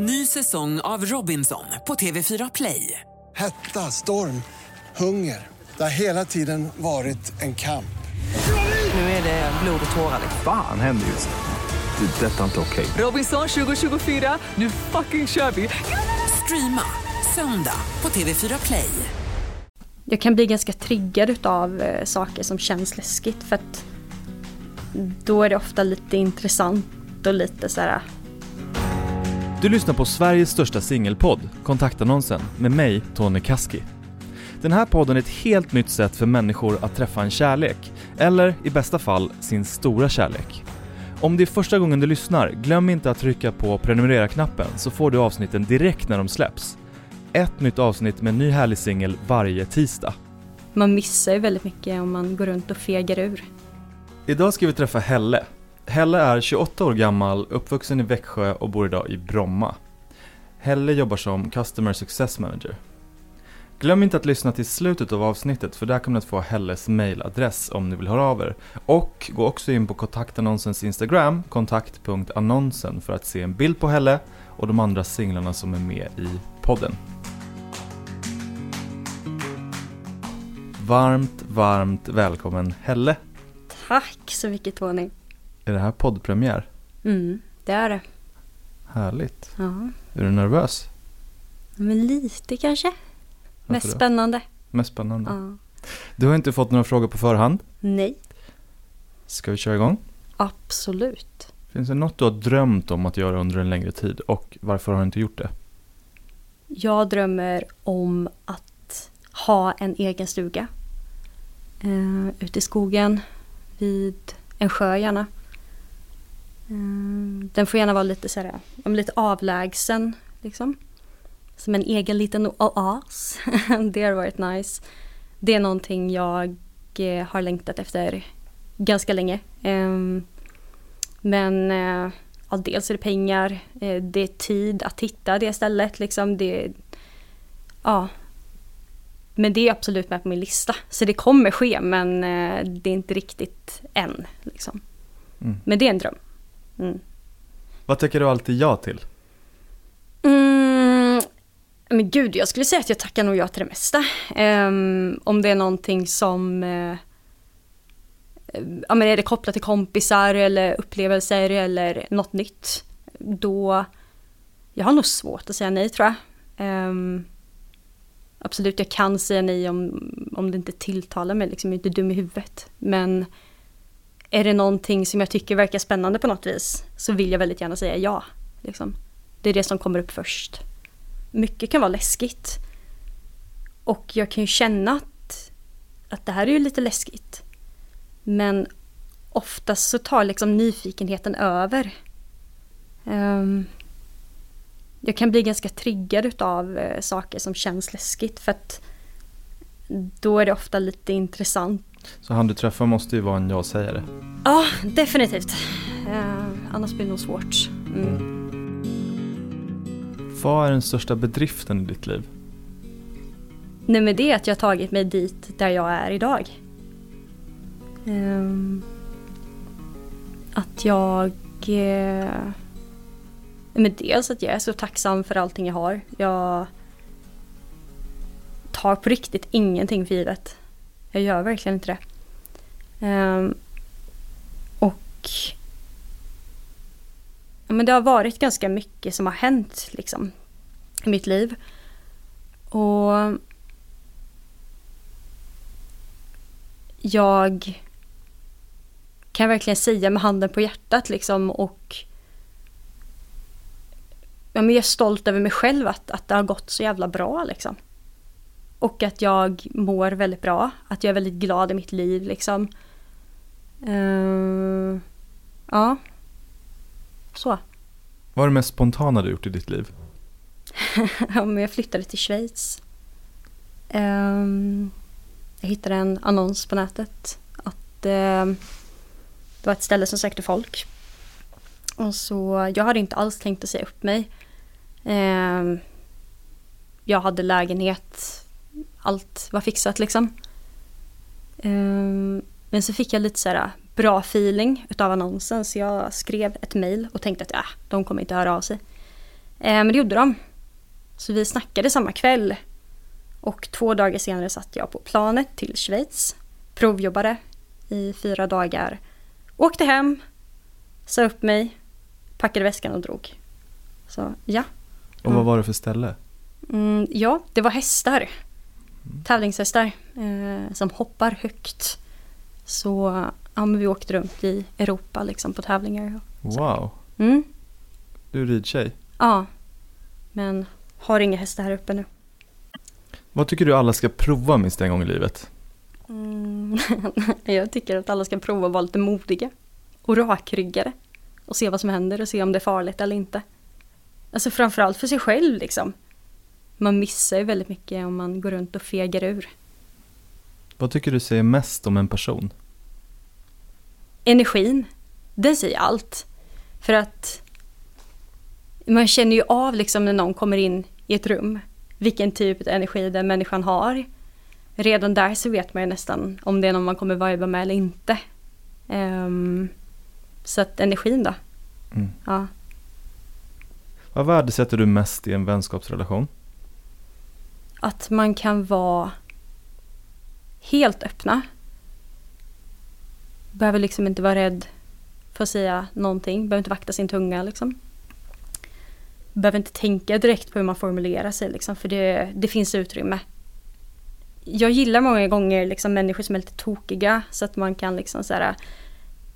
Ny säsong av Robinson på TV4 Play. Hetta, storm, hunger. Det har hela tiden varit en kamp. Nu är det blod och tårar. Fan händer just nu. Det. Detta är inte okej. Robinson 2024, nu fucking kör vi! Streama söndag på TV4 Play. Jag kan bli ganska triggad av eh, saker som känns läskigt för att då är det ofta lite intressant och lite så här. Du lyssnar på Sveriges största singelpodd, Kontaktannonsen, med mig, Tony Kaski. Den här podden är ett helt nytt sätt för människor att träffa en kärlek, eller i bästa fall sin stora kärlek. Om det är första gången du lyssnar, glöm inte att trycka på prenumerera-knappen så får du avsnitten direkt när de släpps. Ett nytt avsnitt med en ny härlig singel varje tisdag. Man missar ju väldigt mycket om man går runt och fegar ur. Idag ska vi träffa Helle. Helle är 28 år gammal, uppvuxen i Växjö och bor idag i Bromma. Helle jobbar som Customer Success Manager. Glöm inte att lyssna till slutet av avsnittet för där kommer ni att få Helles mailadress om ni vill höra av er. Och gå också in på kontaktannonsens Instagram, kontakt.annonsen för att se en bild på Helle och de andra singlarna som är med i podden. Varmt, varmt välkommen Helle. Tack så mycket Tony. Är det här poddpremiär? Mm, det är det. Härligt. Ja, Är du nervös? men lite kanske. Varför Mest då? spännande. Mest spännande. Ja. Du har inte fått några frågor på förhand. Nej, Ska vi köra igång? absolut. Finns det något du har drömt om att göra under en längre tid och varför har du inte gjort det? Jag drömmer om att ha en egen stuga. Uh, ute i skogen, vid en sjö gärna. Eh, den får gärna vara lite, så här, lite avlägsen. Liksom. Som en egen liten oas. det har varit nice. Det är någonting jag eh, har längtat efter ganska länge. Ehm, men eh, ja, dels är det pengar, det är tid att hitta det stället. Liksom. Det, ja. Men det är absolut med på min lista. Så det kommer ske men det är inte riktigt än. Liksom. Mm. Men det är en dröm. Mm. Vad tackar du alltid ja till? Mm, men gud, jag skulle säga att jag tackar nog ja till det mesta. Ehm, om det är någonting som eh, ja, men är det kopplat till kompisar eller upplevelser eller något nytt. Då, jag har nog svårt att säga nej tror jag. Ehm, absolut, jag kan säga nej om, om det inte tilltalar mig, liksom, jag är inte dum i huvudet. Men är det någonting som jag tycker verkar spännande på något vis så vill jag väldigt gärna säga ja. Liksom. Det är det som kommer upp först. Mycket kan vara läskigt. Och jag kan ju känna att, att det här är ju lite läskigt. Men oftast så tar liksom nyfikenheten över. Um, jag kan bli ganska triggad av eh, saker som känns läskigt för att då är det ofta lite intressant. Så han du träffar måste ju vara en ja-sägare. Ja, definitivt. Uh, annars blir det nog svårt. Mm. Vad är den största bedriften i ditt liv? Nej men det är att jag tagit mig dit där jag är idag. Ehm, att jag... eh, men dels att jag är så tacksam för allting jag har. Jag tar på riktigt ingenting för givet. Jag gör verkligen inte det. Um, och... ja, Men det har varit ganska mycket som har hänt liksom i mitt liv. Och jag kan verkligen säga med handen på hjärtat liksom och ja, men jag är stolt över mig själv att, att det har gått så jävla bra liksom. Och att jag mår väldigt bra, att jag är väldigt glad i mitt liv liksom. Eh, ja, så. Vad är det mest spontana du gjort i ditt liv? Ja, men jag flyttade till Schweiz. Ehm, jag hittade en annons på nätet. Att ehm, det var ett ställe som sökte folk. Och så, jag hade inte alls tänkt att säga upp mig. Ehm, jag hade lägenhet, allt var fixat liksom. Ehm, men så fick jag lite så här bra feeling utav annonsen så jag skrev ett mail och tänkte att äh, de kommer inte höra av sig. Eh, men det gjorde de. Så vi snackade samma kväll. Och två dagar senare satt jag på planet till Schweiz. Provjobbade i fyra dagar. Åkte hem, sa upp mig, packade väskan och drog. Så ja. Och vad var det för ställe? Mm, ja, det var hästar. Tävlingshästar eh, som hoppar högt. Så ja, men vi åkte runt i Europa liksom på tävlingar. Wow, Mm, du är ridtjej. ja, men har inga hästar här uppe nu. Vad tycker du alla ska prova minst en gång i livet? Mm, jag tycker att alla ska prova att vara lite modiga och rakryggade och se vad som händer och se om det är farligt eller inte. Alltså framförallt för sig själv liksom. Man missar ju väldigt mycket om man går runt och fegar ur. Vad tycker du säger mest om en person? Energin, den säger allt. För att man känner ju av liksom när någon kommer in i ett rum vilken typ av energi den människan har. Redan där så vet man ju nästan om det är någon man kommer viba med eller inte. Ehm, så att energin då. Mm. Ja. Vad värdesätter du mest i en vänskapsrelation? Att man kan vara helt öppna. Behöver liksom inte vara rädd för att säga någonting. Behöver inte vakta sin tunga liksom. Behöver inte tänka direkt på hur man formulerar sig liksom, för det, det finns utrymme. Jag gillar många gånger liksom människor som är lite tokiga så att man kan liksom så här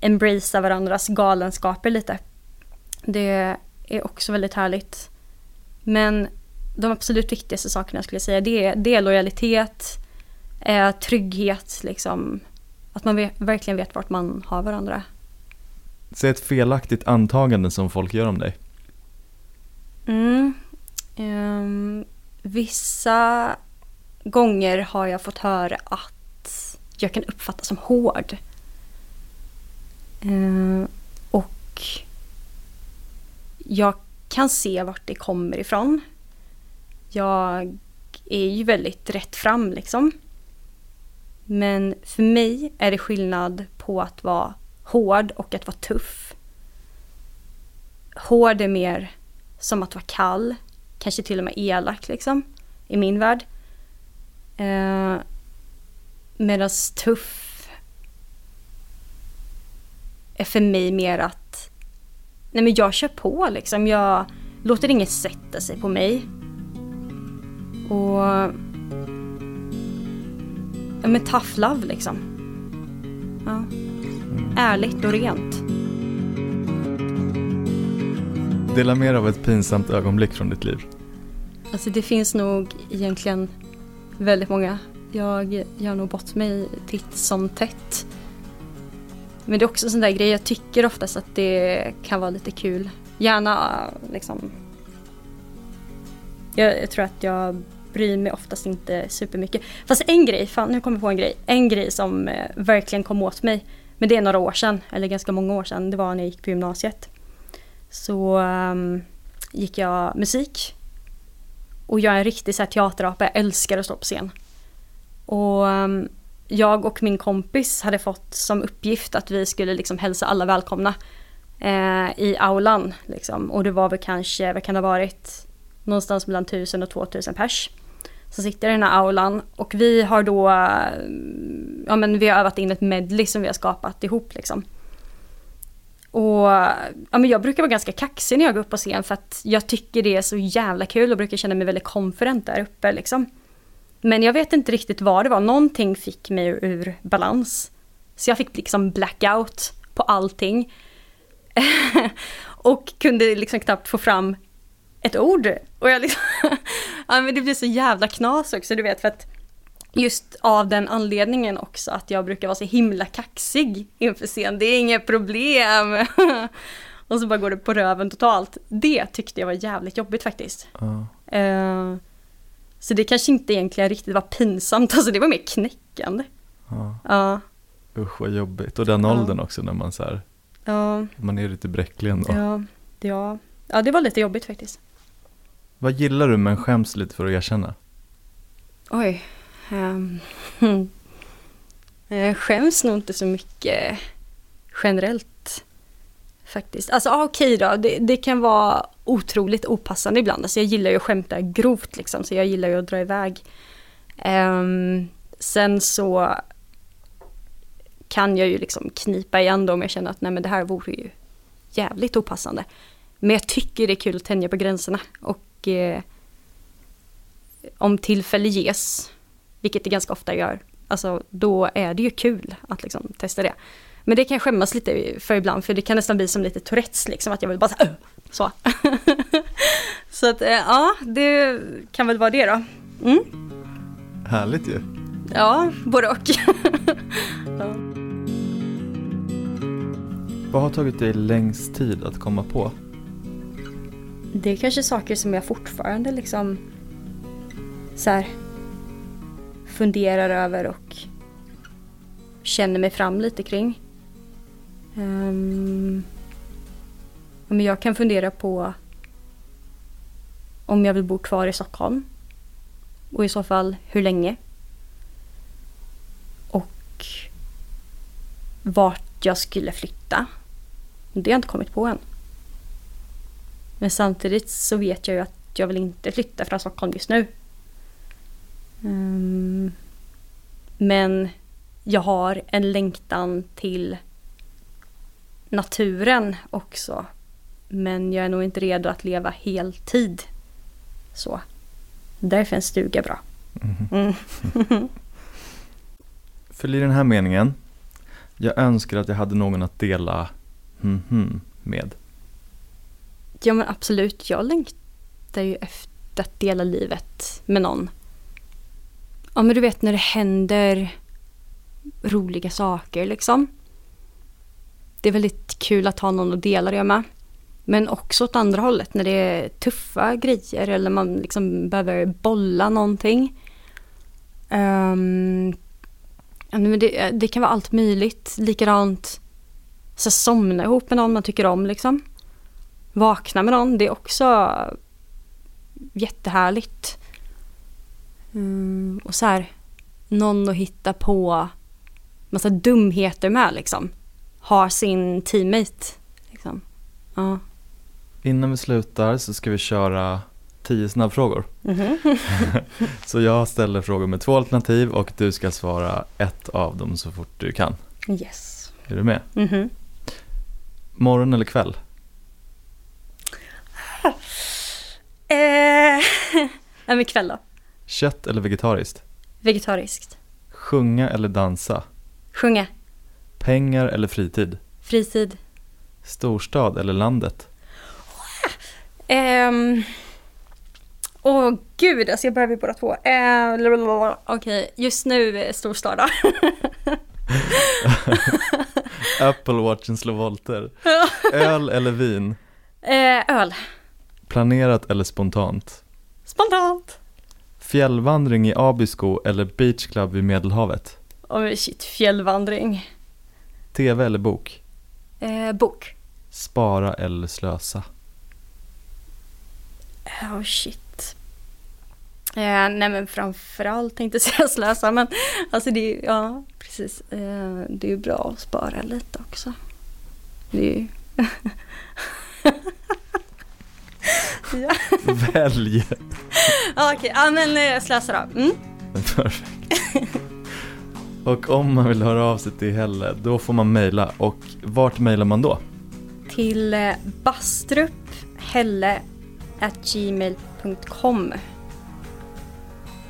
embracea varandras galenskaper lite. Det är också väldigt härligt. Men de absolut viktigaste sakerna skulle jag säga det är, det är lojalitet, eh, trygghet, liksom. Att man vet, verkligen vet vart man har varandra. Säg ett felaktigt antagande som folk gör om dig. Mm. Ehm, vissa gånger har jag fått höra att jag kan uppfattas som hård. Ehm, och jag kan se vart det kommer ifrån. Jag är ju väldigt rätt fram liksom. Men för mig är det skillnad på att vara hård och att vara tuff. Hård är mer som att vara kall, kanske till och med elak liksom, i min värld. Eh, Medan tuff är för mig mer att, nej men jag kör på liksom, jag låter inget sätta sig på mig. Och, ja men tough love liksom. Ja. Ärligt och rent. Dela mer av ett pinsamt ögonblick från ditt liv. Alltså det finns nog egentligen väldigt många. Jag gör nog bort mig titt som tätt. Men det är också en sån där grej, jag tycker oftast att det kan vara lite kul. Gärna liksom... Jag, jag tror att jag bryr mig oftast inte supermycket. Fast en grej, fan nu kommer jag på en grej. En grej som eh, verkligen kom åt mig. Men det är några år sedan, eller ganska många år sedan. Det var när jag gick på gymnasiet. Så um, gick jag musik. Och jag är en riktig så här, teaterapa, jag älskar att stå på scen. Och um, jag och min kompis hade fått som uppgift att vi skulle liksom hälsa alla välkomna eh, i aulan. Liksom. Och det var väl kanske, vad kan det ha varit, någonstans mellan 1000 och 2000 pers. Som sitter i den här aulan och vi har då, eh, ja men vi har övat in ett medley som vi har skapat ihop liksom. Och ja, men jag brukar vara ganska kaxig när jag går upp på scen för att jag tycker det är så jävla kul och brukar känna mig väldigt confident där uppe liksom. Men jag vet inte riktigt vad det var, någonting fick mig ur balans. Så jag fick liksom blackout på allting. och kunde liksom knappt få fram ett ord. Och jag liksom, ja men det blir så jävla knas också, du vet för att Just av den anledningen också att jag brukar vara så himla kaxig inför scen. Det är inget problem. och så bara går det på röven totalt. Det tyckte jag var jävligt jobbigt faktiskt. Ja. Eh, så det kanske inte egentligen riktigt var pinsamt, alltså det var mer knäckande. Ja. Ja, Usch vad jobbigt. Och den åldern också när man så här, man är lite bräcklig ändå. ja, ja. Ja, det var lite jobbigt faktiskt. Vad gillar du men skäms lite för att erkänna? Oj. Um, jag skäms nog inte så mycket generellt faktiskt. Alltså okej okej då, det, det kan vara otroligt opassande ibland. Alltså jag gillar ju att skämta grovt liksom, så jag gillar ju att dra iväg. Um, sen så kan jag ju liksom knipa igen då om jag känner att nej men det här vore ju jävligt opassande. Men jag tycker det är kul att tänja på gränserna och eh, om tillfälle ges, vilket det ganska ofta gör, alltså då är det ju kul att liksom testa det. Men det kan jag skämmas lite för ibland, för det kan nästan bli som lite Tourettes liksom, att jag vill bara så, så. så att eh, ja, det kan väl vara det då. Mm. Härligt ju. Ja, både och. ja. Vad har tagit dig längst tid att komma på? Det är kanske saker som jag fortfarande liksom så här, funderar över och känner mig fram lite kring. Um, men jag kan fundera på om jag vill bo kvar i Stockholm. Och i så fall hur länge. Och vart jag skulle flytta. Det har jag inte kommit på än. Men samtidigt så vet jag ju att jag vill inte flytta från Stockholm just nu. Um, men jag har en längtan till naturen också. Men jag är nog inte redo att leva heltid. Så. Därför är en stuga bra. Mm. Mm. Fyll i den här meningen. Jag önskar att jag hade någon att dela mm -hmm med. Ja men absolut, jag längtar ju efter att dela livet med någon. Ja men du vet när det händer roliga saker liksom. Det är väldigt kul att ha någon att dela det med. Men också åt andra hållet när det är tuffa grejer eller man liksom behöver bolla någonting. Um, det, det, kan vara allt möjligt. Likadant så somna ihop med någon man tycker om liksom. Vakna med någon, det är också jättehärligt. Mm, och så här, någon att hitta på massa dumheter med liksom. Ha sin teammate. Liksom. Ja. Innan vi slutar så ska vi köra tio snabbfrågor. Mm -hmm. så jag ställer frågor med två alternativ och du ska svara ett av dem så fort du kan. Yes. Är du med? Mm -hmm. Morgon eller kväll? eh, men kväll då. Kött eller vegetariskt? Vegetariskt. Sjunga eller dansa? Sjunga. Pengar eller fritid? Fritid. Storstad eller landet? Um, Åh oh, gud, alltså jag behöver båda två. Uh, Okej, okay, just nu storstad då. Apple Watchen slår volter. Öl eller vin? Uh, öl. Planerat eller spontant? Spontant. Fjällvandring i Abisko eller beachclub vid Medelhavet? Oh shit, fjällvandring. TV eller bok? Eh, bok. Spara eller slösa? Oh shit. Eh, nej men framförallt tänkte jag säga slösa men alltså det är ja precis. Eh, det är ju bra att spara lite också. Det är ju... ja. Välj! ja, Okej, ja men eh, slösa då. Mm. Perfekt. Och om man vill höra av sig till Helle, då får man mejla. Och vart mejlar man då? Till eh, bastruphelle.gmail.com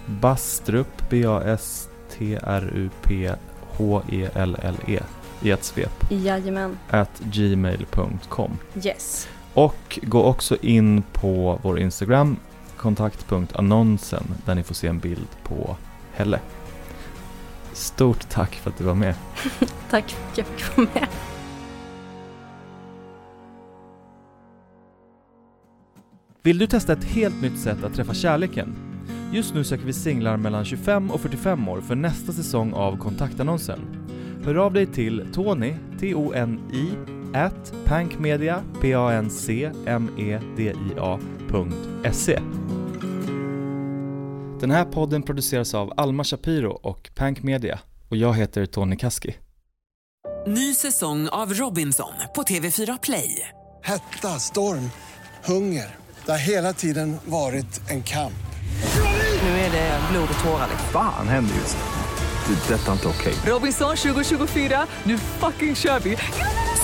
Bastrup, B-A-S-T-R-U-P H-E-L-L-E i ett svep. Jajamän. At gmail.com. Yes. Och gå också in på vår Instagram, kontaktpunktannonsen, där ni får se en bild på Helle. Stort tack för att du var med. tack för att jag fick vara med. Vill du testa ett helt nytt sätt att träffa kärleken? Just nu söker vi singlar mellan 25 och 45 år för nästa säsong av kontaktannonsen. Hör av dig till Tony, T-O-N-I, at pankmedia, P-A-N-C-M-E-D-I-A.se. Den här podden produceras av Alma Shapiro och Pank Media och jag heter Tony Kaski. Ny säsong av Robinson på TV4 Play. Hetta, storm hunger. Det har hela tiden varit en kamp. Nu är det blod och tårar. Fan händer just nu. Det. är Detta är inte okej. Robinson 2024, nu fucking kör vi!